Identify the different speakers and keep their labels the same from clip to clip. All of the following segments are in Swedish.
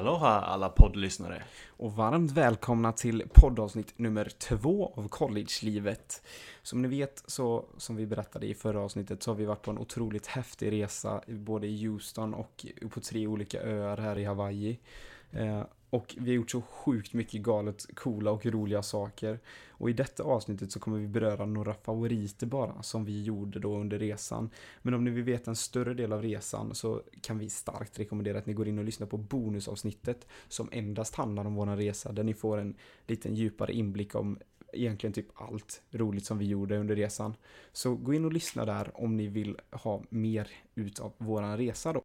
Speaker 1: Aloha alla poddlyssnare.
Speaker 2: Och varmt välkomna till poddavsnitt nummer två av collegelivet. Som ni vet, så som vi berättade i förra avsnittet, så har vi varit på en otroligt häftig resa både i Houston och på tre olika öar här i Hawaii. Eh, och vi har gjort så sjukt mycket galet coola och roliga saker. Och i detta avsnittet så kommer vi beröra några favoriter bara som vi gjorde då under resan. Men om ni vill veta en större del av resan så kan vi starkt rekommendera att ni går in och lyssnar på bonusavsnittet som endast handlar om våran resa där ni får en liten djupare inblick om egentligen typ allt roligt som vi gjorde under resan. Så gå in och lyssna där om ni vill ha mer utav våran resa då.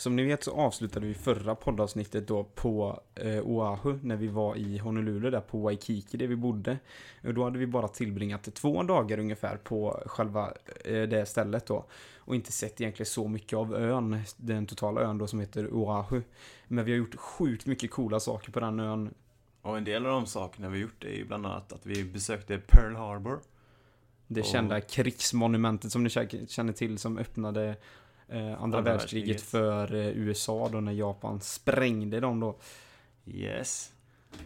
Speaker 2: Som ni vet så avslutade vi förra poddavsnittet då på eh, Oahu när vi var i Honolulu där på Waikiki där vi bodde. Och då hade vi bara tillbringat två dagar ungefär på själva eh, det stället då. Och inte sett egentligen så mycket av ön, den totala ön då som heter Oahu. Men vi har gjort sjukt mycket coola saker på den ön.
Speaker 1: Och en del av de sakerna vi gjort är ju bland annat att vi besökte Pearl Harbor.
Speaker 2: Det kända krigsmonumentet som ni känner till som öppnade eh, andra, världskriget. för eh, USA då när Japan sprängde dem då.
Speaker 1: Yes.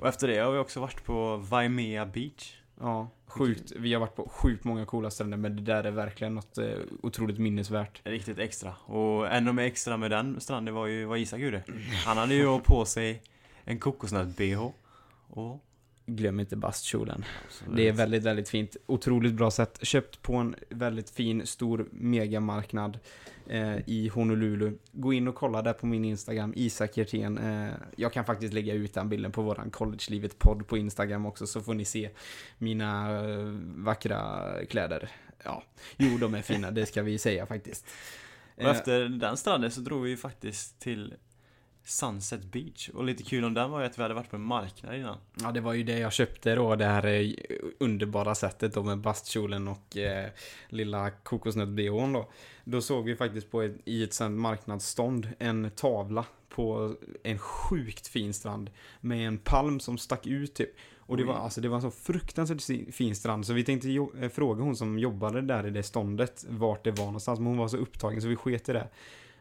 Speaker 1: Och efter det har vi också varit på Waimea Beach.
Speaker 2: Ja, sjukt. Vi har varit på sjukt många coola ställen men det där är verkligen något eh, otroligt minnesvärt.
Speaker 1: Riktigt extra. Och ännu mer extra med den stranden var ju vad Isak gjorde. Han hade ju på sig en kokosnöt-bh. Och...
Speaker 2: Glöm inte bastkjolen. Det är väldigt, väldigt fint. Otroligt bra sätt. Köpt på en väldigt fin, stor megamarknad eh, i Honolulu. Gå in och kolla där på min Instagram, Isak Hjertén. Eh, jag kan faktiskt lägga ut den bilden på våran Collegelivet-podd på Instagram också, så får ni se mina eh, vackra kläder. Ja, jo, de är fina, det ska vi säga faktiskt.
Speaker 1: Och
Speaker 2: Eh,
Speaker 1: efter den stranden så drog vi ju faktiskt till Sunset Beach. Och lite kul om den var ju att vi hade varit på en marknad innan.
Speaker 2: Ja, det var ju det jag köpte då, det här eh, underbara sättet då med bastkjolen och eh, lilla kokosnöt-bhn då. Då såg vi faktiskt på ett, i ett sånt marknadsstånd en tavla på en sjukt fin strand med en palm som stack ut typ. Och det var, alltså, det var en så fruktansvärt fin strand så vi tänkte eh, fråga hon som jobbade där i det ståndet vart det var någonstans men hon var så upptagen så vi sket i det.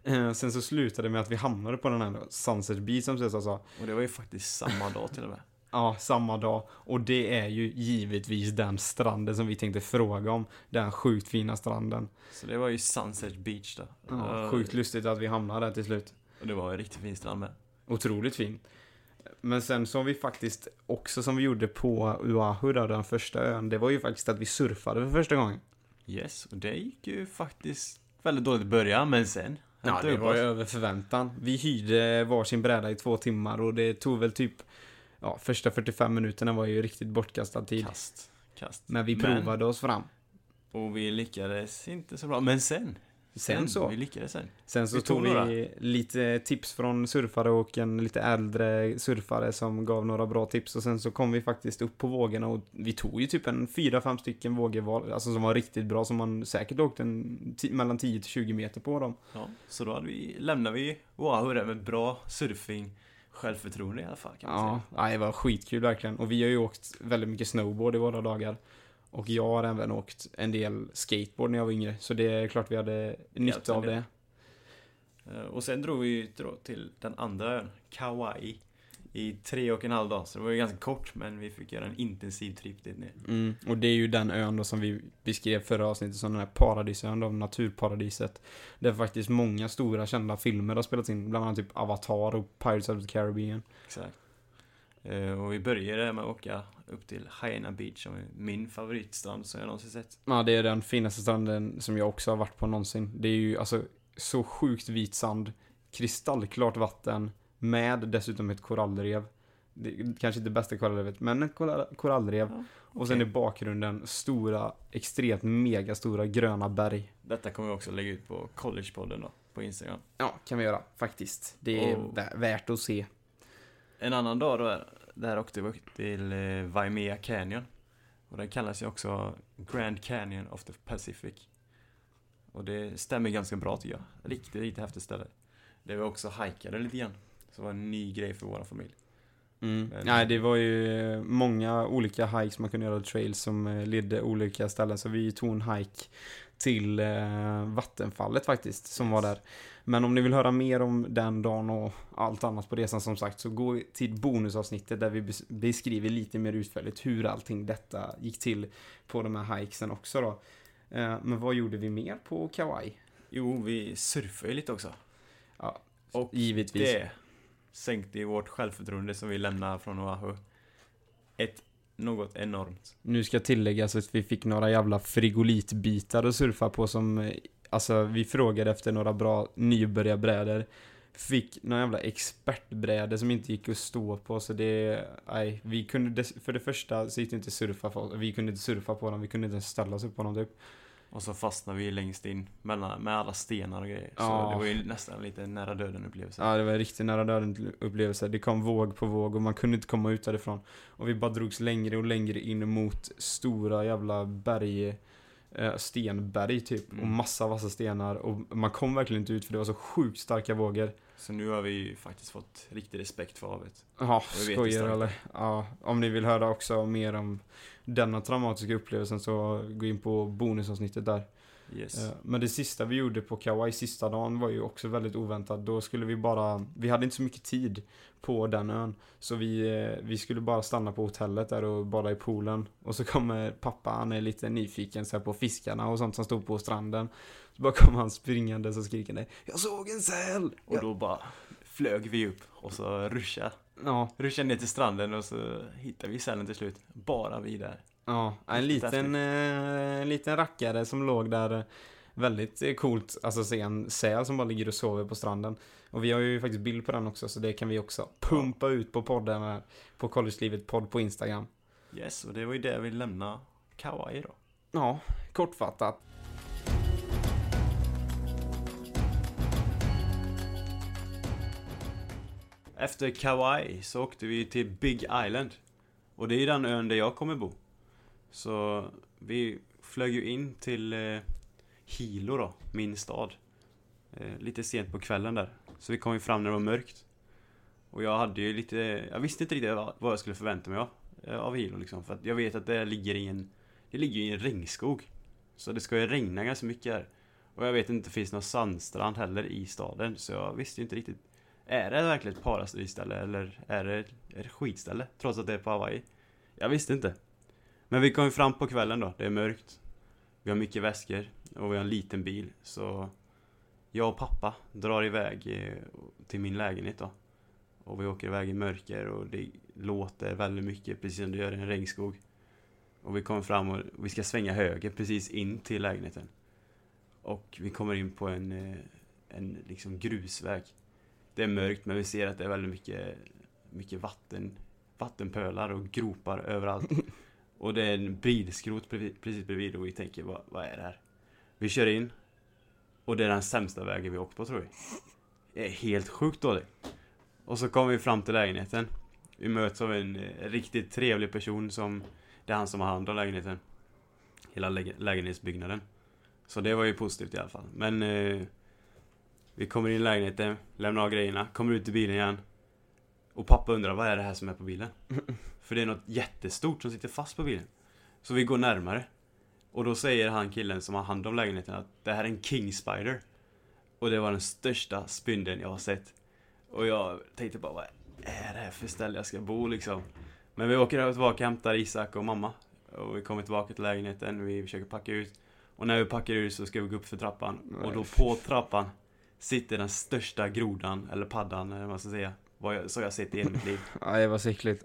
Speaker 2: Eh, sen så slutade det med att vi hamnade på den här Sunset Beach som Cesar sa.
Speaker 1: Och det var ju faktiskt samma dag till och med.
Speaker 2: Ja, samma dag. Och det är ju givetvis den stranden som vi tänkte fråga om. Den sjukt fina stranden.
Speaker 1: Så det var ju Sunset Beach då.
Speaker 2: Ja, sjukt lustigt att vi hamnade där till slut.
Speaker 1: Och det var en riktigt fin strand med.
Speaker 2: Otroligt fin. Men sen så har vi faktiskt också som vi gjorde på Oahu där, den första ön. Det var ju faktiskt att vi surfade för första gången.
Speaker 1: Yes, och det gick ju faktiskt väldigt dåligt i början, men sen
Speaker 2: Ja, det var ju över förväntan. Vi hyrde varsin bräda i två timmar och det tog väl typ Ja, första 45 minuterna var ju riktigt bortkastad tid.
Speaker 1: Kast, kast.
Speaker 2: Men vi provade oss fram.
Speaker 1: Och vi lyckades inte så bra, men sen.
Speaker 2: Sen så.
Speaker 1: Vi lyckades sen.
Speaker 2: Sen så
Speaker 1: Vi tog
Speaker 2: tog vi lite tips från surfare och en lite äldre surfare som gav några bra tips och sen så kom vi faktiskt upp på vågorna och vi tog ju typ en 4-5 stycken vågor var, alltså som var riktigt bra som man säkert åkte en, mellan 10 till 20 meter på dem.
Speaker 1: Ja, så då hade vi, lämnade vi Oahu där med bra surfing, självförtroende i alla fall kan man
Speaker 2: Ja,
Speaker 1: säga.
Speaker 2: ja, det var skitkul verkligen och vi har ju åkt väldigt mycket snowboard i våra dagar. Och jag har även åkt en del skateboard när jag var yngre så det är klart vi hade nytta av det.
Speaker 1: Eh, Och sen drog vi ju till den andra ön, Kauai. I tre och en halv dag, så det var ju ganska kort men vi fick göra en intensiv trip dit ner.
Speaker 2: Mm, och det är ju den ön då som vi beskrev förra avsnittet som den här paradisön då, naturparadiset. Där faktiskt många stora kända filmer har spelats in, bland annat typ Avatar och Pirates of the Caribbean.
Speaker 1: Exakt. Eh, Och vi började med att åka upp till Hyena Beach som är min favoritstrand som jag någonsin sett.
Speaker 2: Ja, det är den finaste stranden som jag också har varit på någonsin. Det är ju alltså så sjukt vit sand, kristallklart vatten, med dessutom ett korallrev. Det kanske inte det bästa korallrevet, men ett korall- korallrev.
Speaker 1: Ja,
Speaker 2: Och sen i bakgrunden stora, extremt megastora gröna berg.
Speaker 1: Detta kommer vi också lägga ut på Collegepodden då, på Instagram.
Speaker 2: Ja, kan vi göra faktiskt. Det är vä- värt att se.
Speaker 1: En annan dag då, där åkte vi till eh, Waimea Canyon. Och den kallas ju också Grand Canyon of the Pacific. Och det stämmer ganska bra tycker jag. Riktigt, riktigt häftigt ställe. Där vi också hajkade lite grann. Så det var en ny grej för vår familj.
Speaker 2: Mm.
Speaker 1: Men-
Speaker 2: Nej, det var ju eh, många olika hikes man kunde göra, trails som eh, ledde olika ställen. Så vi tog en hike till eh, vattenfallet faktiskt, som var där. Men om ni vill höra mer om den dagen och allt annat på resan som sagt, så gå till bonusavsnittet där vi bes- beskriver lite mer utförligt hur allting detta gick till på de här hikesen också då. Eh, men vad gjorde vi mer på Kauai?
Speaker 1: Jo, vi surfade ju lite också.
Speaker 2: Ja,
Speaker 1: Och
Speaker 2: Givetvis.
Speaker 1: det sänkte ju vårt självförtroende som vi lämnade från Oahu. Ett något enormt.
Speaker 2: Nu ska tilläggas att vi fick några jävla frigolitbitar att surfa på som, eh, alltså vi frågade efter några bra nybörjarbrädor. Fick några jävla expertbrädor som inte gick att stå på så det, nej, vi kunde, för det första så gick det inte surfa på, vi kunde inte surfa på dem, vi kunde inte ens ställa oss upp på dem typ.
Speaker 1: Och så fastnade vi längst in mellan, med alla stenar och grejer. Så
Speaker 2: Ja.
Speaker 1: det var ju nästan lite nära döden upplevelse.
Speaker 2: Ja, det var en riktigt nära döden upplevelse. Det kom våg på våg och man kunde inte komma ut därifrån. Och vi bara drogs längre och längre in mot stora jävla berg, eh, stenberg typ. Och
Speaker 1: Mm.
Speaker 2: massa vassa stenar. Och man kom verkligen inte ut för det var så sjukt starka vågor.
Speaker 1: Så nu har vi ju faktiskt fått riktig respekt för havet.
Speaker 2: Ja, skojar eller? Ja, om ni vill höra också mer om denna traumatiska upplevelsen så gå in på bonusavsnittet där.
Speaker 1: Yes.
Speaker 2: Eh, Men det sista vi gjorde på Kauai sista dagen var ju också väldigt oväntat. Då skulle vi bara, vi hade inte så mycket tid på den ön. Så vi, eh, vi skulle bara stanna på hotellet där och bada i poolen. Och så kommer pappa, han är lite nyfiken så här, på fiskarna och sånt som stod på stranden. Så bara kom han springande och skrikande Jag såg en säl!
Speaker 1: Och då bara flög vi upp och så ruschade.
Speaker 2: Ja,
Speaker 1: Ruschade ner till stranden och så hittade vi sälen till slut. Bara vi där.
Speaker 2: ja, en liten, eh, en liten rackare som låg där. eh, Väldigt eh, coolt, alltså se en säl som bara ligger och sover på stranden. Och vi har ju faktiskt bild på den också, så det kan vi också pumpa ut på podden här. På Collegelivet podd på Instagram.
Speaker 1: Yes, och det var ju det vi lämnade Kauai då.
Speaker 2: Ja, kortfattat.
Speaker 1: Efter Kauai så åkte vi till Big Island. Och det är den ön där jag kommer bo. Så vi flög ju in till eh, Hilo då, min stad. Eh, lite sent på kvällen där. Så vi kom ju fram när det var mörkt. Och jag hade ju lite, jag visste inte riktigt vad jag skulle förvänta mig av, eh, av Hilo liksom. För att jag vet att det ligger i en, det ligger i en regnskog. Så det ska ju regna ganska mycket här. Och jag vet inte, det finns någon sandstrand heller i staden. Så jag visste ju inte riktigt är det verkligen ett paradisställe eller är det ett skitställe? Trots att det är på Hawaii. Jag visste inte. Men vi kom fram på kvällen då, det är mörkt. Vi har mycket väskor och vi har en liten bil. Så jag och pappa drar iväg eh, till min lägenhet då. Och vi åker iväg i mörker och det låter väldigt mycket precis som det gör i en regnskog. Och vi kommer fram och vi ska svänga höger precis in till lägenheten. Och vi kommer in på en, eh, en liksom grusväg. Det är mörkt men vi ser att det är väldigt mycket, mycket vatten, vattenpölar och gropar överallt. och det är en bilskrot precis, bredvid och vi tänker vad, vad är det här? Vi kör in och det är den sämsta vägen vi åkt på tror vi. Det är helt sjukt dåligt. Och så kommer vi fram till lägenheten. Vi möts av en eh, riktigt trevlig person som Det är han som har hand om lägenheten. Hela läge- lägenhetsbyggnaden. Så det var ju positivt i alla fall. Men eh, vi kommer in i lägenheten, lämnar av grejerna, kommer ut i bilen igen. Och pappa undrar vad är det här som är på bilen? För det är något jättestort som sitter fast på bilen. Så vi går närmare. Och då säger han killen som har hand om lägenheten att det här är en King Spider. Och det var den största spindeln jag har sett. Och jag tänkte bara, vad är det här för ställe jag ska bo liksom? Men vi åker tillbaka och hämtar Isak och mamma. Och vi kommer tillbaka till lägenheten, vi försöker packa ut. Och när vi packar ut så ska vi gå upp för trappan. Och då på trappan sitter den största grodan, eller paddan eller vad man ska säga. Vad jag, så jag sett i hela mitt liv.
Speaker 2: Nej, det var så äckligt.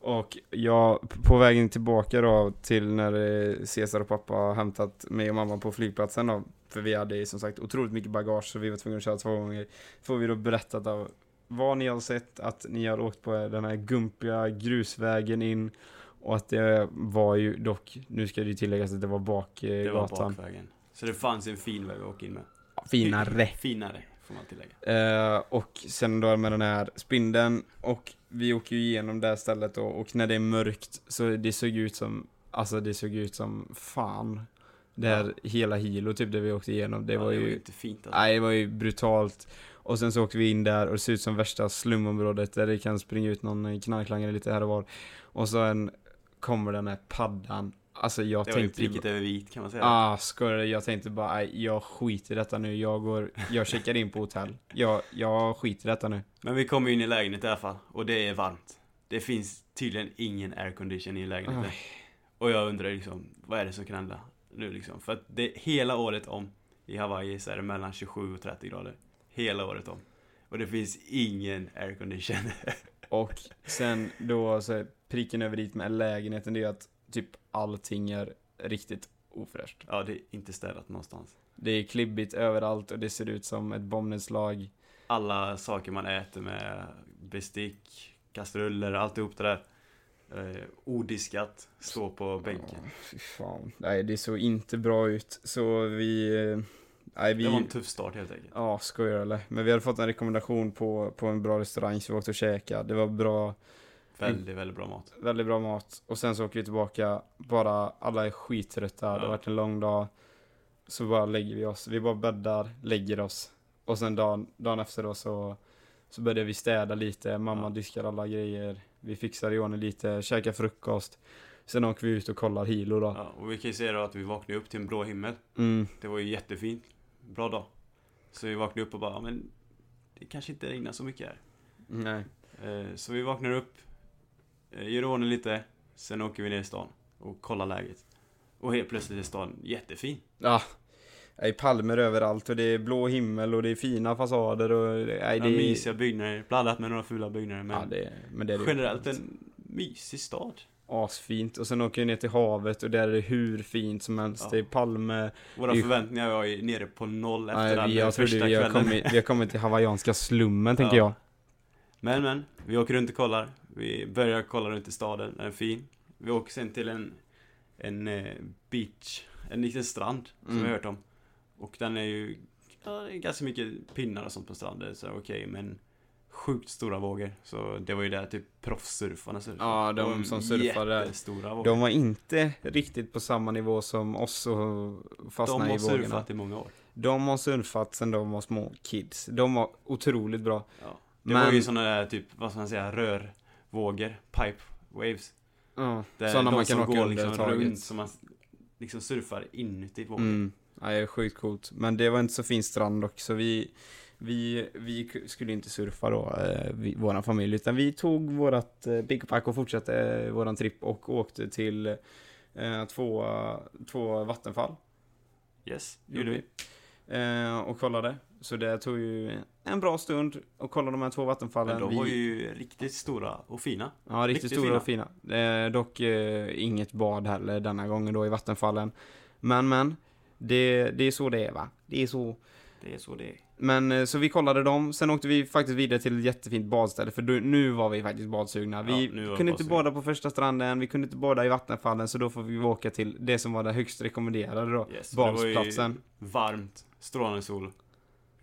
Speaker 2: Och jag, på vägen tillbaka då till när eh, Cesar och pappa har hämtat mig och mamma på flygplatsen då. För vi hade som sagt otroligt mycket bagage så vi var tvungna att köra två gånger. Får vi då berättat av vad ni har sett, att ni har åkt på den här gumpiga grusvägen in. Och att det var ju dock, nu ska det ju tilläggas att det var bak eh,
Speaker 1: Det var bakvägen. Så det fanns en fin väg att åka in med.
Speaker 2: Finare.
Speaker 1: Finare, får man tillägga.
Speaker 2: Eh, och sen då med den här spindeln och vi åker ju igenom det här stället då, och när det är mörkt så det såg ut som, alltså det såg ut som fan. Det här hela Hilo typ det vi åkte igenom, det
Speaker 1: ja,
Speaker 2: var
Speaker 1: det
Speaker 2: ju,
Speaker 1: var inte fint alltså.
Speaker 2: nej det var ju brutalt. Och sen så åkte vi in där och det ser ut som värsta slumområdet där det kan springa ut någon knarklangare lite här och var. Och sen kommer den här paddan. Alltså jag
Speaker 1: Det var ju
Speaker 2: tänkte ju
Speaker 1: pricket över vit kan man säga.
Speaker 2: Ah, skojar du? Jag tänkte bara, jag skiter i detta nu. Jag går, jag checkar in på hotell. Jag, jag skiter i detta nu.
Speaker 1: Men vi kom in i lägenheten i alla fall, och det är varmt. Det finns tydligen ingen aircondition i lägenheten.
Speaker 2: Aj.
Speaker 1: Och jag undrar liksom, vad är det som kan hända nu liksom? För att det, hela året om i Hawaii så är det mellan 27 och 30 grader. Hela året om. Och det finns ingen aircondition.
Speaker 2: Och sen då, så pricken över dit med lägenheten, det är att typ allting är riktigt ofräscht.
Speaker 1: ja, det är inte städat någonstans.
Speaker 2: Det är klibbigt överallt och det ser ut som ett bombnedslag.
Speaker 1: Alla saker man äter med bestick, kastruller, alltihop det där. Eh, odiskat, står på bänken.
Speaker 2: Ja, fy fan. Nej, det såg inte bra ut. Så vi... eh, Nej, vi...
Speaker 1: Det var en tuff start helt enkelt.
Speaker 2: Ja, skojar eller? Men vi hade fått en rekommendation på, på en bra restaurang så vi åkte och käkade. Det var bra,
Speaker 1: Väldigt, väldigt bra mat.
Speaker 2: väldigt bra mat. Och sen så åker vi tillbaka, bara alla är skittrötta, det har
Speaker 1: Ja.
Speaker 2: varit en lång dag. Så bara lägger vi oss, vi bara bäddar, lägger oss. Och sen dagen, dagen efter då så, så började vi städa lite, mamma
Speaker 1: Ja.
Speaker 2: diskar alla grejer. Vi fixar i ordning lite, käkar frukost. Sen åker vi ut och kollar Hilo då.
Speaker 1: Ja, och vi kan ju se då att vi vaknade upp till en blå himmel.
Speaker 2: Mm,
Speaker 1: Det var ju jättefint. Bra dag. Så vi vaknade upp och bara, "Ja, men det kanske inte regnar så mycket här.
Speaker 2: nej.
Speaker 1: Eh, Så vi vaknar upp, eh, gör ordning lite, sen åker vi ner i stan och kollar läget. Och helt plötsligt är stan jättefin.
Speaker 2: Ja, det är palmer överallt och det är blå himmel och det är fina fasader och det, nej,
Speaker 1: Ja,
Speaker 2: det är...
Speaker 1: mysiga byggnader, blandat med några fula byggnader. Men
Speaker 2: Ja, det, men det är det
Speaker 1: generellt en mysig stad.
Speaker 2: asfint. Och sen åker vi ner till havet och där är det hur fint som helst.
Speaker 1: Ja.
Speaker 2: Det är palmer.
Speaker 1: Våra
Speaker 2: Det är-
Speaker 1: förväntningar var ju nere på noll efter
Speaker 2: Nej,
Speaker 1: den
Speaker 2: jag
Speaker 1: första
Speaker 2: vi har,
Speaker 1: kvällen.
Speaker 2: kommit, vi har kommit till hawaiianska slummen, tänker
Speaker 1: Ja.
Speaker 2: jag.
Speaker 1: Men men, vi åker runt och kollar. Vi börjar kolla runt i staden, den är fin. Vi åker sen till en, en eh, beach, en liten strand som
Speaker 2: Mm.
Speaker 1: vi har hört om. Och den är ju, ja, det är ganska mycket pinnar och sånt på stranden, så okej, men sjukt stora vågor. Så det var ju där typ proffssurfarna surfade.
Speaker 2: Ja, de
Speaker 1: var
Speaker 2: som surfade där. De var inte riktigt på samma nivå som oss och
Speaker 1: De
Speaker 2: fastnade
Speaker 1: har
Speaker 2: i vågorna.
Speaker 1: surfat i många år.
Speaker 2: De har surfat sen de var små kids. De var otroligt bra.
Speaker 1: Ja. Det
Speaker 2: Men-
Speaker 1: var ju såna där typ, vad ska man säga, rörvågor, pipe waves.
Speaker 2: Ja, sådana man kan åka under
Speaker 1: liksom
Speaker 2: taget.
Speaker 1: runt, som man liksom surfar inuti vågen.
Speaker 2: Mm. Ja, det är sjukt coolt. Men det var inte så fin strand dock, så vi, vi, vi skulle inte surfa då, eh, vi, våran familj, utan vi tog vårat eh, pickpack och fortsatte eh, våran tripp och åkte till eh, två, två vattenfall.
Speaker 1: Yes, gjorde vi.
Speaker 2: Och kollade. Så det tog ju en bra stund att kolla de här två vattenfallen.
Speaker 1: Men de
Speaker 2: vi,
Speaker 1: var ju riktigt stora och fina.
Speaker 2: Ja, riktigt,
Speaker 1: riktigt
Speaker 2: stora och fina. Eh, dock eh, inget bad heller denna gången då i vattenfallen. Men, men. Det, det är så det är va? Det är så.
Speaker 1: Det är så det är.
Speaker 2: Men eh, så vi kollade dem, sen åkte vi faktiskt vidare till ett jättefint badställe för då, nu var vi faktiskt badsugna. Vi
Speaker 1: Ja,
Speaker 2: kunde inte bada på första stranden, vi kunde inte bada i vattenfallen så då får vi åka till det som var det högst rekommenderade då.
Speaker 1: Yes, och det var ju. Varmt, strålande sol.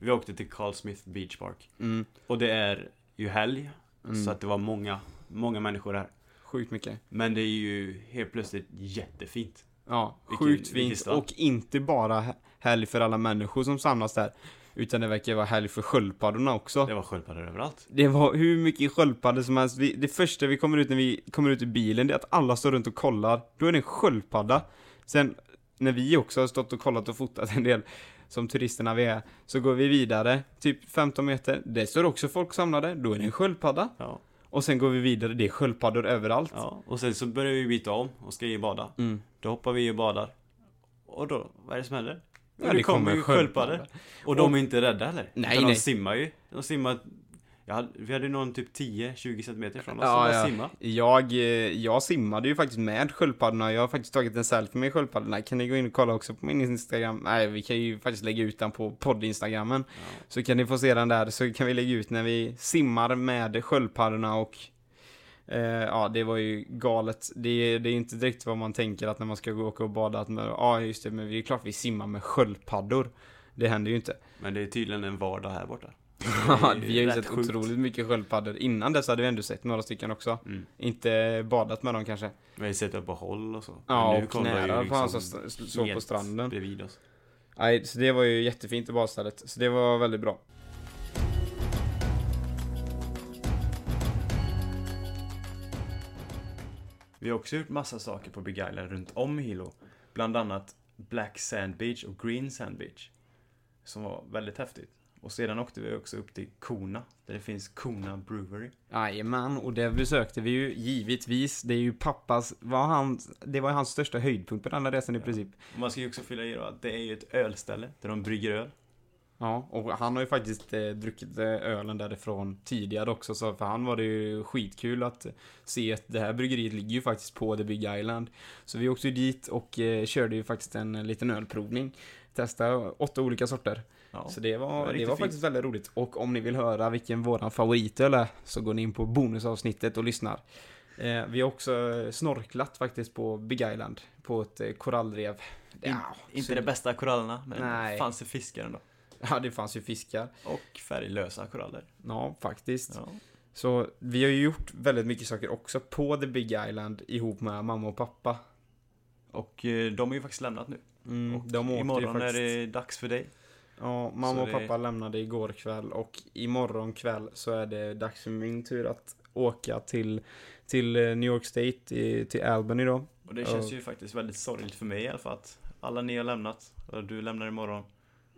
Speaker 1: Vi åkte till Carl Smith Beach Park.
Speaker 2: Mm,
Speaker 1: Och det är ju helg,
Speaker 2: mm,
Speaker 1: så att det var många, många människor där.
Speaker 2: Sjukt mycket.
Speaker 1: Men det är ju helt plötsligt jättefint.
Speaker 2: Ja,
Speaker 1: Vilken-
Speaker 2: sjukt fint. Och inte bara he- helg för alla människor som samlas där. Utan det verkar vara helg för sköldpaddorna också.
Speaker 1: Det var sköldpaddor överallt.
Speaker 2: Det var hur mycket sköldpaddor som helst. Vi, det första vi kommer ut när vi kommer ut i bilen, det är att alla står runt och kollar. Då är det en sköldpadda. Sen, när vi också har stått och kollat och fotat en del, som turisterna vi är, så går vi vidare, typ 15 meter. Det står också folk samlade, då är det en sköldpadda.
Speaker 1: Ja.
Speaker 2: Och sen går vi vidare, det är sköldpaddor överallt.
Speaker 1: ja. Och sen så börjar vi byta om och ska och bada.
Speaker 2: Mm.
Speaker 1: Då hoppar vi och badar. Och då, vad är det som händer?
Speaker 2: Ja, det
Speaker 1: det kommer ju
Speaker 2: sköldpaddor.
Speaker 1: sköldpaddor. Och de är inte rädda heller.
Speaker 2: Nej,
Speaker 1: Utan
Speaker 2: nej.
Speaker 1: De simmar ju. De simmar... Hade, vi hade någon typ 10-20 centimeter från oss
Speaker 2: Ja,
Speaker 1: som
Speaker 2: ja.
Speaker 1: simma.
Speaker 2: Jag, eh, jag simmade ju faktiskt med sköldpaddorna. Jag har faktiskt tagit en selfie med sköldpaddorna. Kan ni gå in och kolla också på min Instagram? Nej, vi kan ju faktiskt lägga ut den på podd-instagrammen.
Speaker 1: Ja.
Speaker 2: Så kan ni få se den där. Så kan vi lägga ut när vi simmar med sköldpaddorna och eh, ja, det var ju galet. Det, det är inte direkt vad man tänker att när man ska gå och åka och bada att man, ja just det, men det är klart vi simmar med sköldpaddor. Det händer ju inte.
Speaker 1: Men det är tydligen en vardag här borta.
Speaker 2: Ja, vi har ju sett
Speaker 1: sjukt.
Speaker 2: otroligt mycket sköldpaddor. Innan dess hade vi ändå sett några stycken också.
Speaker 1: Mm.
Speaker 2: Inte badat med dem kanske.
Speaker 1: Vi har ju sett upp på håll och så.
Speaker 2: Ja, och
Speaker 1: nära
Speaker 2: liksom på han som såg på stranden.
Speaker 1: Bredvid oss.
Speaker 2: Nej, så det var ju jättefint i badstället. Så det var väldigt bra.
Speaker 1: Vi har också gjort massa saker på Big Island runt om Hilo. Bland annat Black Sand Beach och Green Sand Beach. Som var väldigt häftigt. Och sedan åkte vi också upp till Kona, där det finns Kona Brewery.
Speaker 2: Jajamän, och det besökte vi ju givetvis. Det är ju pappas, var han, det var hans största höjdpunkt på den här resan i
Speaker 1: Ja.
Speaker 2: princip.
Speaker 1: Man ska ju också fylla i då att det är ju ett ölställe där de brygger öl.
Speaker 2: Ja, och han har ju faktiskt eh, druckit eh, ölen därifrån tidigare också, så för han var det ju skitkul att se att det här bryggeriet ligger ju faktiskt på The Big Island. Så vi åkte ju dit och eh, körde ju faktiskt en liten ölprovning. Testa åtta olika sorter.
Speaker 1: Ja.
Speaker 2: Så det
Speaker 1: det var
Speaker 2: det
Speaker 1: riktigt
Speaker 2: var faktiskt väldigt roligt. Och om ni vill höra vilken våran favoritöl är, så går ni in på bonusavsnittet och lyssnar. Eh, vi har också snorklat faktiskt på Big Island, på ett eh, korallrev. Ja,
Speaker 1: Inte
Speaker 2: så-
Speaker 1: de bästa korallerna, men
Speaker 2: Nej.
Speaker 1: det fanns det fiskar ändå.
Speaker 2: Ja, det fanns ju fiskar.
Speaker 1: Och färglösa koraller.
Speaker 2: Ja, faktiskt.
Speaker 1: Ja.
Speaker 2: Så vi har ju gjort väldigt mycket saker också på The Big Island ihop med mamma och pappa.
Speaker 1: Och eh, de har ju faktiskt lämnat nu.
Speaker 2: Mm,
Speaker 1: och
Speaker 2: de åkte
Speaker 1: imorgon
Speaker 2: faktiskt...
Speaker 1: är det dags för dig.
Speaker 2: Ja, mamma
Speaker 1: Så
Speaker 2: och
Speaker 1: det-
Speaker 2: pappa lämnade igår kväll och imorgon kväll så är det dags för min tur att åka till, till eh, New York State, i, till Albany då.
Speaker 1: Och det känns ju faktiskt väldigt sorgligt för mig i alla fall att alla ni har lämnat. Och du lämnar imorgon.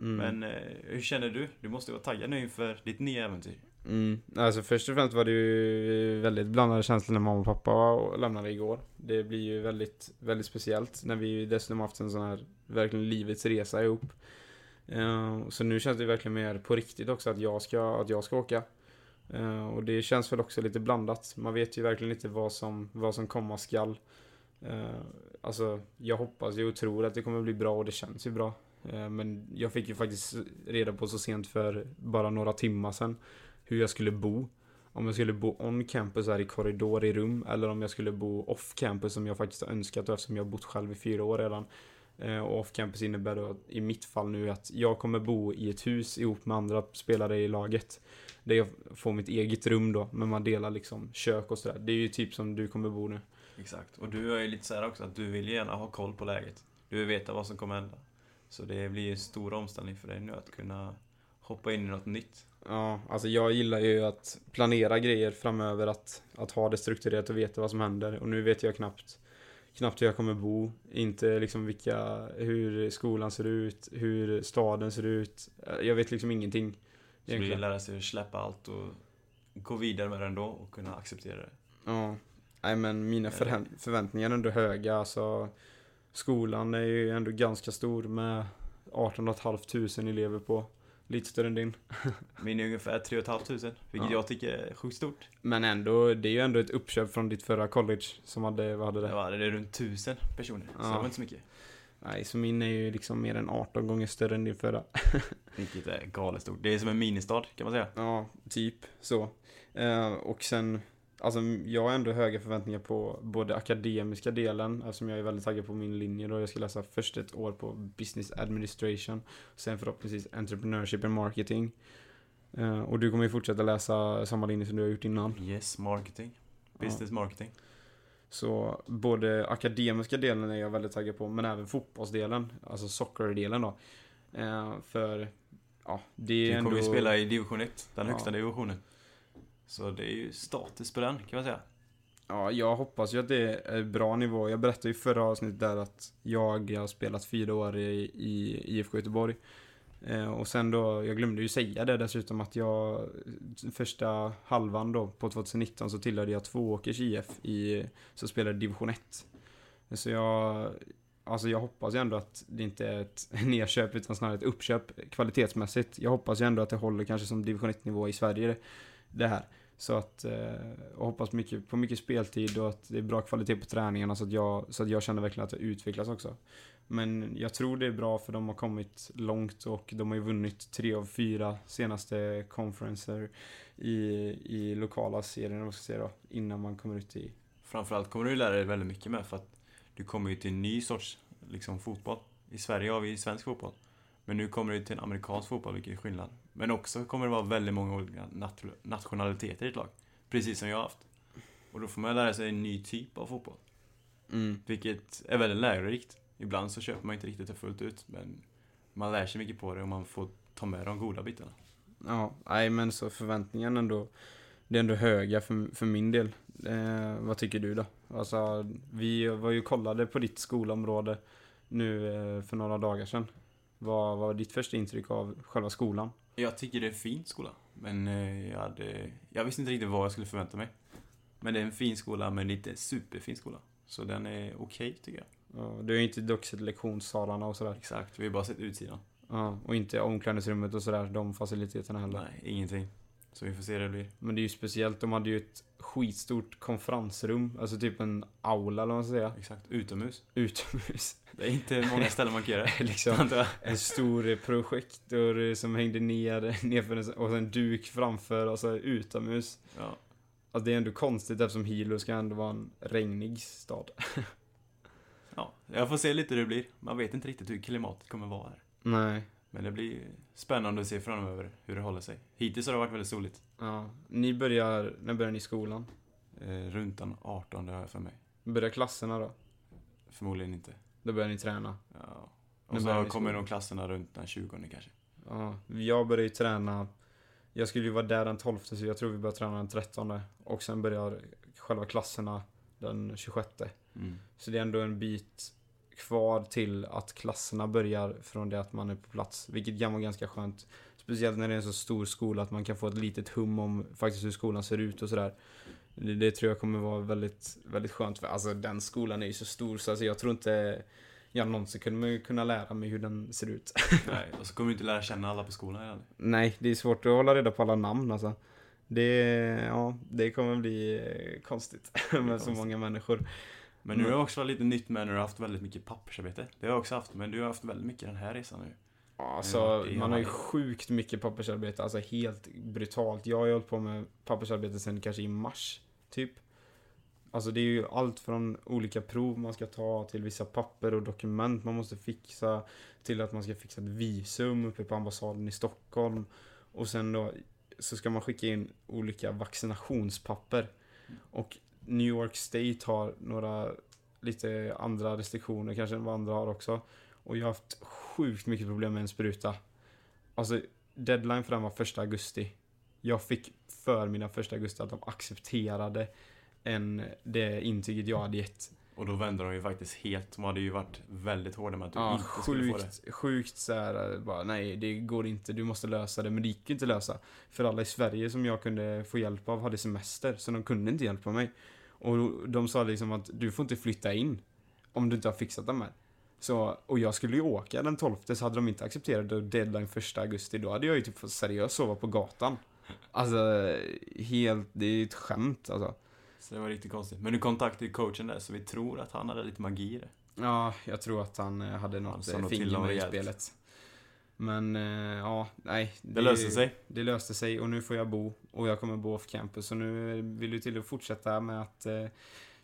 Speaker 2: Mm.
Speaker 1: Men eh, hur känner du? Du måste vara taggad nu inför ditt nya äventyr.
Speaker 2: Mm. Alltså först och främst var det ju väldigt blandade känslor när mamma och pappa lämnade igår. Det blir ju väldigt, väldigt speciellt när vi dessutom haft en sån här verkligen livets resa ihop. Eh, så nu känns det verkligen mer på riktigt också att jag ska, att jag ska åka. Eh, och det känns väl också lite blandat. Man vet ju verkligen inte vad som, vad som komma skall. Eh, alltså, jag hoppas ju och tror att det kommer bli bra och det känns ju bra. Men jag fick ju faktiskt reda på så sent för bara några timmar sedan hur jag skulle bo. Om jag skulle bo on campus här i korridor i rum eller om jag skulle bo off campus som jag faktiskt har önskat och eftersom jag har bott själv i fyra år redan. Eh, och off campus innebär då i mitt fall nu att jag kommer bo i ett hus ihop med andra spelare i laget. Där jag får mitt eget rum då, men man delar liksom kök och sådär. Det är ju typ som du kommer bo nu.
Speaker 1: Exakt. Och du är ju lite så här också att du vill gärna ha koll på läget. Du vill veta vad som kommer hända. Så det blir ju en stor omställning för dig nu att kunna hoppa in i något nytt.
Speaker 2: Ja, alltså jag gillar ju att planera grejer framöver, att, att ha det strukturerat och veta vad som händer. Och nu vet jag knappt, knappt hur jag kommer bo, inte liksom vilka, hur skolan ser ut, hur staden ser ut. Jag vet liksom ingenting.
Speaker 1: Så du vill
Speaker 2: Egentligen.
Speaker 1: lära sig att släppa allt och gå vidare med det ändå och kunna acceptera det.
Speaker 2: Ja. Nej men mina förväntningar är ändå höga, alltså skolan är ju ändå ganska stor med 18 500 elever på. Lite större än din.
Speaker 1: Min är ungefär 3 500 vilket
Speaker 2: Ja.
Speaker 1: jag tycker är sjukt stort.
Speaker 2: Men ändå, det är ju ändå ett uppköp från ditt förra college som hade, vad hade det?
Speaker 1: Det var det är runt 1000 personer, så
Speaker 2: Ja.
Speaker 1: det var inte så mycket.
Speaker 2: Nej, så min är ju liksom mer än 18 gånger större än din förra.
Speaker 1: Vilket är galet stort. Det är som en ministad kan man säga.
Speaker 2: Ja, typ så. Eh, och sen, alltså jag har ändå höga förväntningar på både akademiska delen, eftersom jag är väldigt taggad på min linje då. Jag ska läsa först ett år på Business Administration, sen förhoppningsvis Entrepreneurship and Marketing. Eh, och du kommer ju fortsätta läsa samma linje som du har gjort innan.
Speaker 1: Yes, marketing. Business marketing.
Speaker 2: Så både akademiska delen är jag väldigt taggad på, men även fotbollsdelen, alltså soccerdelen då. Eh, för, ja, det är
Speaker 1: Du
Speaker 2: ändå...
Speaker 1: kommer ju spela i division 1, den
Speaker 2: Ja.
Speaker 1: högsta divisionen. Så det är ju status på den, kan man säga.
Speaker 2: Ja, jag hoppas ju att det är bra nivå. Jag berättade ju förra avsnittet där att jag har spelat fyra år i, i IFK Göteborg. Eh, och sen då, jag glömde ju säga det dessutom att jag första halvan då på 2019 så tillhörde jag Tvååkers IF i, så spelade division 1. Så jag, alltså jag hoppas ju ändå att det inte är ett nedköp utan snarare ett uppköp kvalitetsmässigt. Jag hoppas ju ändå att det håller kanske som division 1 nivå i Sverige det här. Så att, eh, hoppas mycket, på mycket speltid och att det är bra kvalitet på träningarna så att jag, så att jag känner verkligen att jag utvecklas också. Men jag tror det är bra för de har kommit långt och de har ju vunnit tre av fyra senaste konferenser i, i lokala serien, vad man ska säga då, innan man kommer ut i...
Speaker 1: Framförallt kommer du lära dig väldigt mycket med för att du kommer ju till en ny sorts liksom, fotboll. I Sverige har vi svensk fotboll. Men nu kommer du till en amerikansk fotboll, vilket är skillnad. Men också kommer det vara väldigt många olika nat- nationaliteter i ett lag. Precis som jag har haft. Och då får man lära sig en ny typ av fotboll.
Speaker 2: Mm.
Speaker 1: Vilket är väldigt lärorikt. Ibland så köper man inte riktigt det fullt ut, men man lär sig mycket på det och man får ta med de goda bitarna.
Speaker 2: Ja, nej men så förväntningarna ändå, det är ändå höga för, för min del. Eh, vad tycker du då? Alltså, vi var ju kollade på ditt skolområde nu eh, för några dagar sedan. Vad vad var ditt första intryck av själva skolan?
Speaker 1: Jag tycker det är en fin skola. Men eh, jag hade... Jag visste inte riktigt vad jag skulle förvänta mig. Men det är en fin skola, men inte superfin skola. Så den är okej, tycker jag.
Speaker 2: Ja, Du har ju inte dock sett lektionssalarna och sådär.
Speaker 1: Exakt, vi har bara sett utsidan.
Speaker 2: Ja, och inte omklädningsrummet och sådär, de faciliteterna heller.
Speaker 1: Nej, ingenting. Så vi får se hur det blir.
Speaker 2: Men det är ju speciellt, de hade ju ett skitstort konferensrum, alltså typ en aula eller vad man ska säga,
Speaker 1: Exakt, utomhus.
Speaker 2: utomhus.
Speaker 1: Det är inte många ställen man kan göra
Speaker 2: liksom en stor projektor som hängde ner, nerför och en duk framför och så utomhus.
Speaker 1: Ja.
Speaker 2: Alltså det är ändå konstigt eftersom Hilo ska ändå vara en regnig stad.
Speaker 1: ja, jag får se lite hur det blir. Man vet inte riktigt hur klimatet kommer vara här.
Speaker 2: Nej.
Speaker 1: Men det blir spännande att se framöver hur det håller sig. Hittills har det varit väldigt soligt.
Speaker 2: Ja. Ni börjar, när börjar ni skolan?
Speaker 1: Eh, runt den 18 har jag för mig.
Speaker 2: Börjar klasserna då?
Speaker 1: Förmodligen inte.
Speaker 2: Då börjar ni träna.
Speaker 1: Ja. Och börjar så kommer de klasserna runt den 20 kanske.
Speaker 2: Ja, jag börjar ju träna. Jag skulle ju vara där den 12 så jag tror vi börjar träna den 13. Och sen börjar själva klasserna den 26.
Speaker 1: Mm.
Speaker 2: Så det är ändå en bit kvar till att klasserna börjar från det att man är på plats. Vilket kan vara ganska skönt. Speciellt när det är en så stor skola att man kan få ett litet hum om faktiskt hur skolan ser ut och sådär. Det, det tror jag kommer vara väldigt, väldigt skönt. För alltså den skolan är ju så stor så alltså, jag tror inte jag någonsin kommer kunna lära mig hur den ser ut.
Speaker 1: Nej, och så kommer du inte lära känna alla på skolan heller.
Speaker 2: Nej, det är svårt att hålla reda på alla namn alltså. Det, ja, det kommer bli konstigt med så
Speaker 1: konstigt.
Speaker 2: många människor.
Speaker 1: Men nu har
Speaker 2: Mm.
Speaker 1: det också varit lite nytt med när du har haft väldigt mycket pappersarbete. Det har jag också haft, men du har haft väldigt mycket den här resan nu.
Speaker 2: Alltså,
Speaker 1: Ja, det är
Speaker 2: man har ju sjukt mycket pappersarbete, alltså helt brutalt. Jag har ju hållit på med pappersarbete sen kanske i mars, typ. Alltså det är ju allt från olika prov man ska ta till vissa papper och dokument man måste fixa till att man ska fixa ett visum uppe på ambassaden i Stockholm. Och sen då så ska man skicka in olika vaccinationspapper. Och New York State har några lite andra restriktioner kanske än vad andra har också. Och jag har haft sjukt mycket problem med en spruta. Alltså, deadline för den var första augusti. Jag fick för mina första augusti att de accepterade en, det intyget jag hade gett.
Speaker 1: Och då vände de ju faktiskt helt. De hade ju varit väldigt hårda med att du
Speaker 2: Ja,
Speaker 1: inte skulle få det.
Speaker 2: sjukt, sjukt så här, bara nej det går inte, du måste lösa det. Men det gick ju inte att lösa. För alla i Sverige som jag kunde få hjälp av hade semester, så de kunde inte hjälpa mig. Och de sa liksom att du får inte flytta in om du inte har fixat dem här. Så, och jag skulle ju åka den 12 så hade de inte accepterat det deadline första augusti, då hade jag ju typ fått seriöst sova på gatan. Alltså, helt, det är ett skämt alltså.
Speaker 1: Så det var riktigt konstigt. Men du kontaktade ju coachen där, så vi tror att han hade lite magi i det.
Speaker 2: Ja, jag tror att han eh, hade något eh, finger med i spelet. Men, eh, ja, nej.
Speaker 1: Det löste sig.
Speaker 2: Det löste sig och nu får jag bo. Och jag kommer bo off campus. Och nu vill du till att fortsätta med att eh,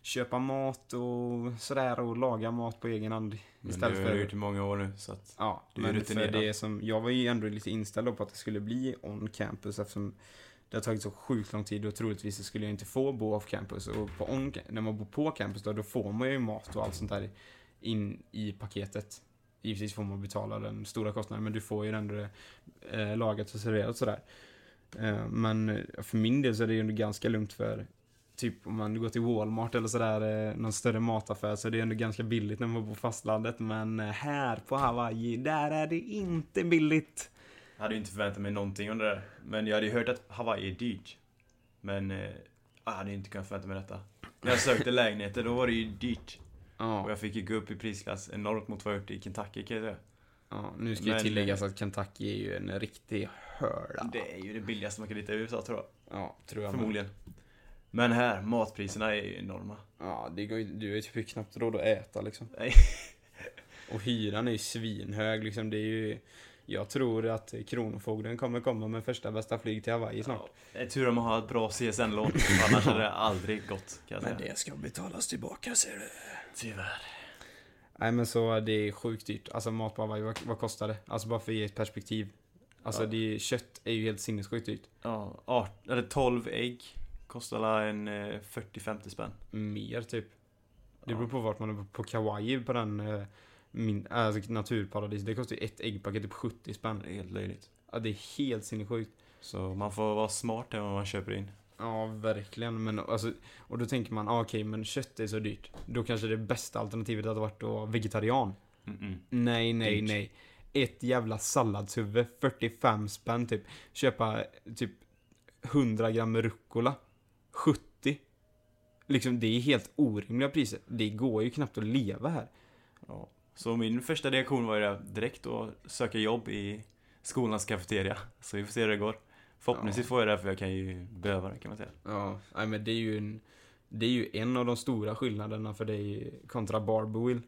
Speaker 2: köpa mat och sådär och laga mat på egen hand.
Speaker 1: Men
Speaker 2: Istället
Speaker 1: det har
Speaker 2: för...
Speaker 1: du gjort i många år nu, så att...
Speaker 2: Ja,
Speaker 1: Du är
Speaker 2: men för
Speaker 1: rutinerad.
Speaker 2: det som, jag var ju ändå lite inställd på att det skulle bli on campus eftersom det har tagit så sjukt lång tid och troligtvis skulle jag inte få bo off campus. Och on, när man bor på campus då, då får man ju mat och allt sånt där in i paketet. Givetvis får man betala den stora kostnaden men du får ju ändå det eh, lagat och serverat sådär. Eh, men eh, för min del så är det ju ändå ganska lugnt för Typ om man går till Walmart eller sådär, eh, någon större mataffär, så är det ändå ganska billigt när man bor på fastlandet. Men eh, här på Hawaii, där är det inte billigt.
Speaker 1: Jag hade ju inte förväntat mig någonting under det där. Men jag hade ju hört att Hawaii är dyrt. Men eh, jag hade ju inte kunnat förvänta mig detta. När jag sökte lägenheter, då var det ju dyrt. Och
Speaker 2: Ja,
Speaker 1: jag fick ju gå upp i prisklass enormt mot vad jag gjort i Kentucky kan jag säga.
Speaker 2: ja nu ska
Speaker 1: Men,
Speaker 2: ju tilläggas att Kentucky är ju en riktig hörda.
Speaker 1: Det är ju det billigaste man kan hitta i USA tror jag.
Speaker 2: Ja, tror jag med.
Speaker 1: Förmodligen. Men här, matpriserna är ju enorma.
Speaker 2: Ja, det går ju, du har ju typ knappt råd att äta liksom.
Speaker 1: Nej.
Speaker 2: Och hyran är ju svinhög liksom, det är ju... Jag tror att Kronofogden kommer komma med första bästa flyg till Hawaii snart.
Speaker 1: Ja, det är tur om man har ett bra CSN-lån. Annars hade det aldrig gått kan jag säga.
Speaker 2: ska betalas tillbaka ser du.
Speaker 1: Tyvärr.
Speaker 2: Nej men så det är sjukt dyrt. Alltså mat på Hawaii, vad, vad kostar det? Alltså bara för att ge ett perspektiv. Alltså
Speaker 1: Ja.
Speaker 2: det, kött är ju helt sinnessjukt dyrt.
Speaker 1: Ja, art, eller 12 ägg kostar en eh, 40-50 spänn.
Speaker 2: Mer typ. Det
Speaker 1: Ja.
Speaker 2: beror på vart man är på Kauai på den eh, min, alltså naturparadis. Det kostar ju ett äggpaket typ 70 spänn.
Speaker 1: Det är helt löjligt.
Speaker 2: Ja, det är helt sinnessjukt.
Speaker 1: Så man får vara smart där vad man köper in.
Speaker 2: Ja, verkligen. Men alltså, och då tänker man, ah, okej, men kött är så dyrt. Då kanske det bästa alternativet hade varit att vara vegetarian.
Speaker 1: Mm-mm.
Speaker 2: Nej, nej,
Speaker 1: Dyrt.
Speaker 2: nej. Ett jävla salladshuvud, 45 spänn typ. Köpa typ 100 gram rucola, 70. Liksom, det är helt orimliga priser. Det går ju knappt att leva här.
Speaker 1: Ja. Så min första reaktion var ju direkt att söka jobb i skolans kafeteria. Så vi får se hur det går. Förhoppningsvis
Speaker 2: Ja.
Speaker 1: får jag det för jag kan ju behöva det kan man säga.
Speaker 2: Ja, nej men det är ju en, det är ju en av de stora skillnaderna för dig kontra Barbowill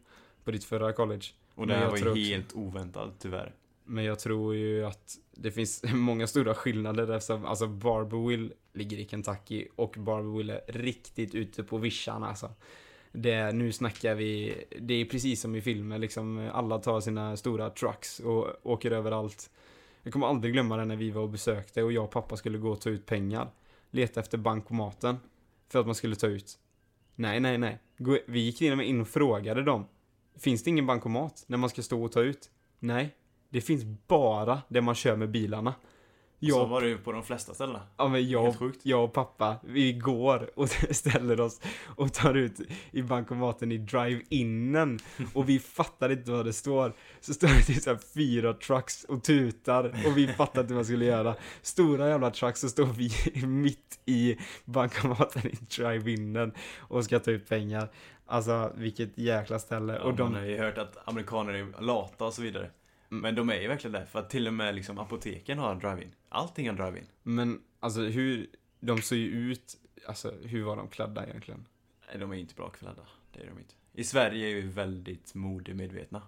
Speaker 2: på ditt förra college.
Speaker 1: Och det här var ju
Speaker 2: också-
Speaker 1: helt oväntat tyvärr.
Speaker 2: Men jag tror ju att det finns många stora skillnader eftersom alltså Barbowill ligger i Kentucky och Barbowill är riktigt ute på vischan alltså. Det, nu snackar vi, det är precis som i filmer liksom, alla tar sina stora trucks och åker överallt. Jag kommer aldrig glömma det när vi var och besökte och jag och pappa skulle gå och ta ut pengar. Leta efter bankomaten. För att man skulle ta ut. Nej, nej, nej. Vi gick till och med in och frågade dem. Finns det ingen bankomat när man ska stå och ta ut? Nej, det finns bara det man kör med bilarna.
Speaker 1: Så
Speaker 2: Jag,
Speaker 1: var det ju på de flesta ställena.
Speaker 2: ja, men jag, jag och pappa, vi går och ställer oss och tar ut i bankomaten i drive-inen och vi fattar inte vad det står. Så står det typ så här fyra trucks och tutar och vi fattar inte vad vi skulle göra. Stora jävla trucks så står vi mitt i bankomaten i drive-inen och ska ta ut pengar. Alltså vilket jäkla ställe.
Speaker 1: Ja,
Speaker 2: och de,
Speaker 1: Man har ju hört att amerikaner är lata och så vidare.
Speaker 2: Mm.
Speaker 1: Men de är ju verkligen det. För att till och med liksom apoteken har drive-in. Allting har drive-in.
Speaker 2: Men alltså hur, de ser ju ut, alltså hur var de klädda egentligen?
Speaker 1: Nej, de är inte bra klädda. Det är de inte. I Sverige är vi väldigt modemedvetna.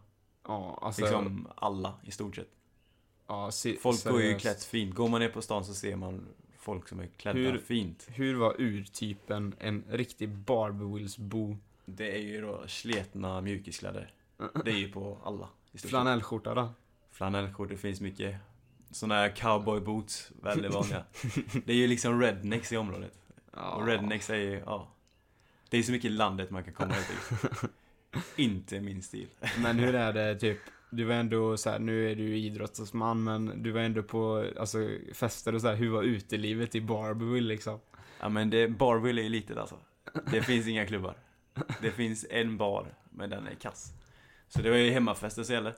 Speaker 2: Ja, alltså.
Speaker 1: Liksom alla i stort sett.
Speaker 2: ja, se,
Speaker 1: Folk går ju
Speaker 2: seriöst.
Speaker 1: klätt fint. Går man ner på stan så ser man folk som är klädda
Speaker 2: Hur-
Speaker 1: fint.
Speaker 2: Hur var urtypen en riktig Barbie-Wills-bo?
Speaker 1: Det är ju då sletna mjukiskläder. Det är ju på alla.
Speaker 2: Flanellskjorta då?
Speaker 1: Flanellskjortor, det finns mycket. Såna här cowboy boots, väldigt vanliga. Det är ju liksom rednecks i området.
Speaker 2: Ja.
Speaker 1: Och rednecks är ju, ja. Det är så mycket landet man kan komma enkelt. Inte min stil.
Speaker 2: Men hur är det typ? Du var ändå så här, nu är du ju idrottsman men du var ändå på alltså, fester och så här. hur var utelivet i Barbie liksom?
Speaker 1: Ja men det, Barville är litet alltså. Det finns inga klubbar. Det finns en bar, men den är kass. Så det var ju hemmafester som gällde.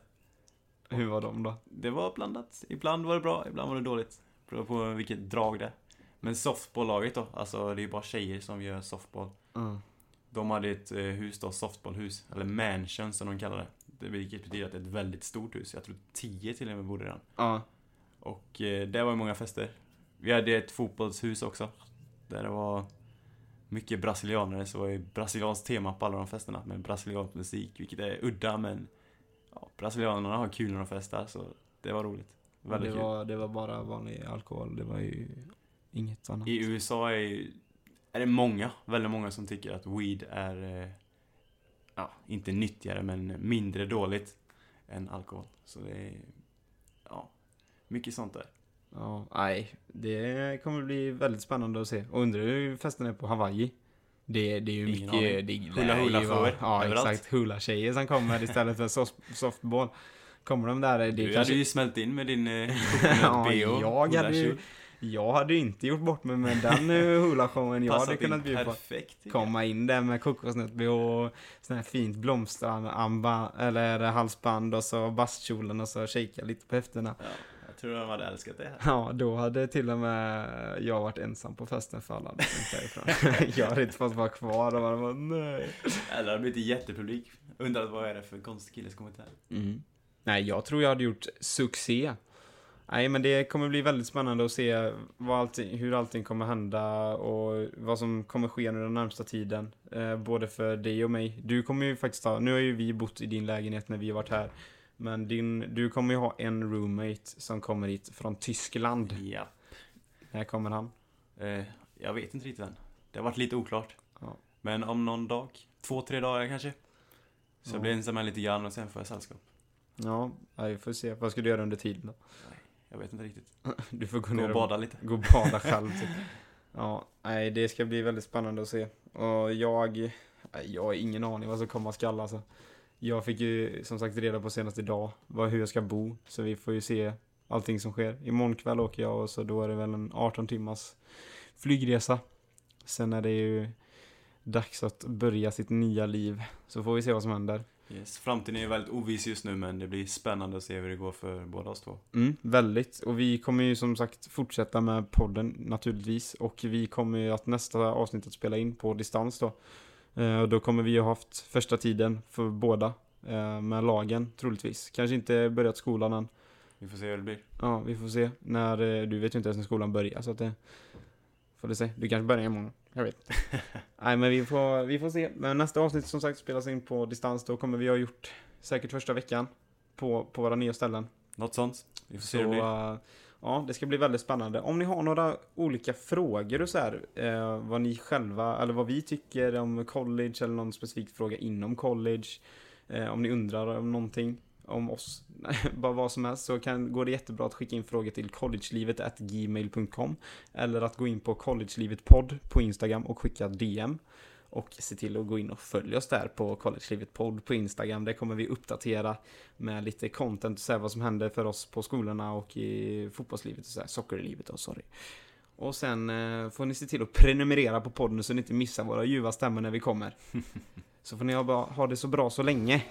Speaker 2: Hur var de då?
Speaker 1: Det var blandat. Ibland var det bra, ibland var det dåligt. Beror på vilket drag det är. Men softballlaget då, alltså det är ju bara tjejer som gör softball.
Speaker 2: Mm.
Speaker 1: De hade ett eh, hus då, softballhus, eller mansion som de kallar det. det. Vilket betyder att det är ett väldigt stort hus. Jag tror tio till och med bodde där.
Speaker 2: Ja.
Speaker 1: Och eh, det var ju många fester. Vi hade ett fotbollshus också. Där det var mycket brasilianare, så det brasilianskt tema på alla de festerna. Med brasiliansk musik, vilket är udda men... Ja, brasilianerna har kul när de festar, så det var roligt. Väldigt
Speaker 2: det,
Speaker 1: kul.
Speaker 2: var, det var bara vanlig alkohol, det var ju inget annat.
Speaker 1: I USA är, ju- är det många, väldigt många som tycker att weed är, eh, ja, inte nyttigare men mindre dåligt än alkohol. Så det är, ja, mycket sånt där.
Speaker 2: Ja, nej. Det kommer bli väldigt spännande att se. Och undrar hur festen är på Hawaii. Det, det är ju
Speaker 1: Ingen
Speaker 2: mycket... Det,
Speaker 1: Hula hula shower
Speaker 2: Ja,
Speaker 1: överallt.
Speaker 2: exakt. Hula-tjejer som kommer istället för soft, softball. Kommer de där, det
Speaker 1: Du
Speaker 2: kanske...
Speaker 1: hade ju smält in med din eh,
Speaker 2: ja, jag hade ju... Jag hade ju inte gjort bort mig med den eh, hula-showen jag hade kunnat bjuda på.
Speaker 1: perfekt. jag.
Speaker 2: Komma in där med kokosnöt-bh och sån här fint blomsteramba, eller halsband och så bastkjolen och så shakea lite på höfterna.
Speaker 1: Ja, jag tror de hade älskat det här.
Speaker 2: Ja, då hade till och med jag varit ensam på festen för alla hade jag hade inte fått vara kvar och bara nej.
Speaker 1: Eller det hade blivit jättepublik. Undrat vad är det för konstig kille som kommit här.
Speaker 2: Mm. Nej, jag tror jag hade gjort succé. Nej, men det kommer bli väldigt spännande att se allting, hur allting kommer hända och vad som kommer ske nu den närmsta tiden. Eh, både för dig och mig. Du kommer ju faktiskt ha, nu har ju vi bott i din lägenhet när vi har varit här. Men din, du kommer ju ha en roommate som kommer hit från Tyskland.
Speaker 1: Ja.
Speaker 2: När kommer han?
Speaker 1: Eh, jag vet inte riktigt än. Det har varit lite oklart.
Speaker 2: Ja.
Speaker 1: Men om någon dag, två, tre dagar kanske. Så
Speaker 2: Ja.
Speaker 1: jag blir ensam här lite grann och sen får jag sällskap.
Speaker 2: Ja, vi får se. Vad ska du göra under tiden då?
Speaker 1: Jag vet inte riktigt.
Speaker 2: Du får gå
Speaker 1: Gå
Speaker 2: ner
Speaker 1: och
Speaker 2: och
Speaker 1: bada lite.
Speaker 2: Gå och bada själv typ. Ja, nej det ska bli väldigt spännande att se. Och jag, jag har ingen aning vad som komma skall alltså. Jag fick ju som sagt reda på senast idag vad, hur jag ska bo. Så vi får ju se allting som sker. Imorgon kväll åker jag och så då är det väl en 18 timmars flygresa. Sen är det ju dags att börja sitt nya liv. Så får vi se vad som händer.
Speaker 1: Yes. Framtiden är ju väldigt oviss just nu men det blir spännande att se hur det går för båda oss två.
Speaker 2: Mm, väldigt. Och vi kommer ju som sagt fortsätta med podden naturligtvis. Och vi kommer ju att nästa avsnitt att spela in på distans då. Eh, och då kommer vi ju ha haft första tiden för båda. Eh, med lagen troligtvis. Kanske inte börjat skolan än.
Speaker 1: Vi får se hur det blir.
Speaker 2: Ja, vi får se. När, eh, du vet ju inte ens när skolan börjar så att det... Får du se. Du kanske börjar imorgon. Jag vet. Nej men vi får, vi får se. Men nästa avsnitt som sagt spelas in på distans. Då kommer vi ha gjort säkert första veckan. På, på våra nya ställen.
Speaker 1: Något sånt. Vi får se
Speaker 2: Så
Speaker 1: hur det blir
Speaker 2: ja, det ska bli väldigt spännande. Om ni har några olika frågor och så här, eh, vad ni själva, eller vad vi tycker om college eller någon specifik fråga inom college. Eh, om ni undrar om någonting om oss, bara vad som helst, så kan, går det jättebra att skicka in frågor till collegelivet.gmail.com eller att gå in på collegelivetpodd på Instagram och skicka DM. Och se till att gå in och följa oss där på collegelivet podd på Instagram. Där kommer vi uppdatera med lite content och så här vad som händer för oss på skolorna och i fotbollslivet och så här, sockerlivet och sorry. Och sen eh, får ni se till att prenumerera på podden så ni inte missar våra ljuva stämmor när vi kommer. så får ni ha, ha det så bra så länge.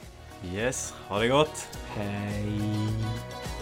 Speaker 1: Yes, ha det gott!
Speaker 2: Hej!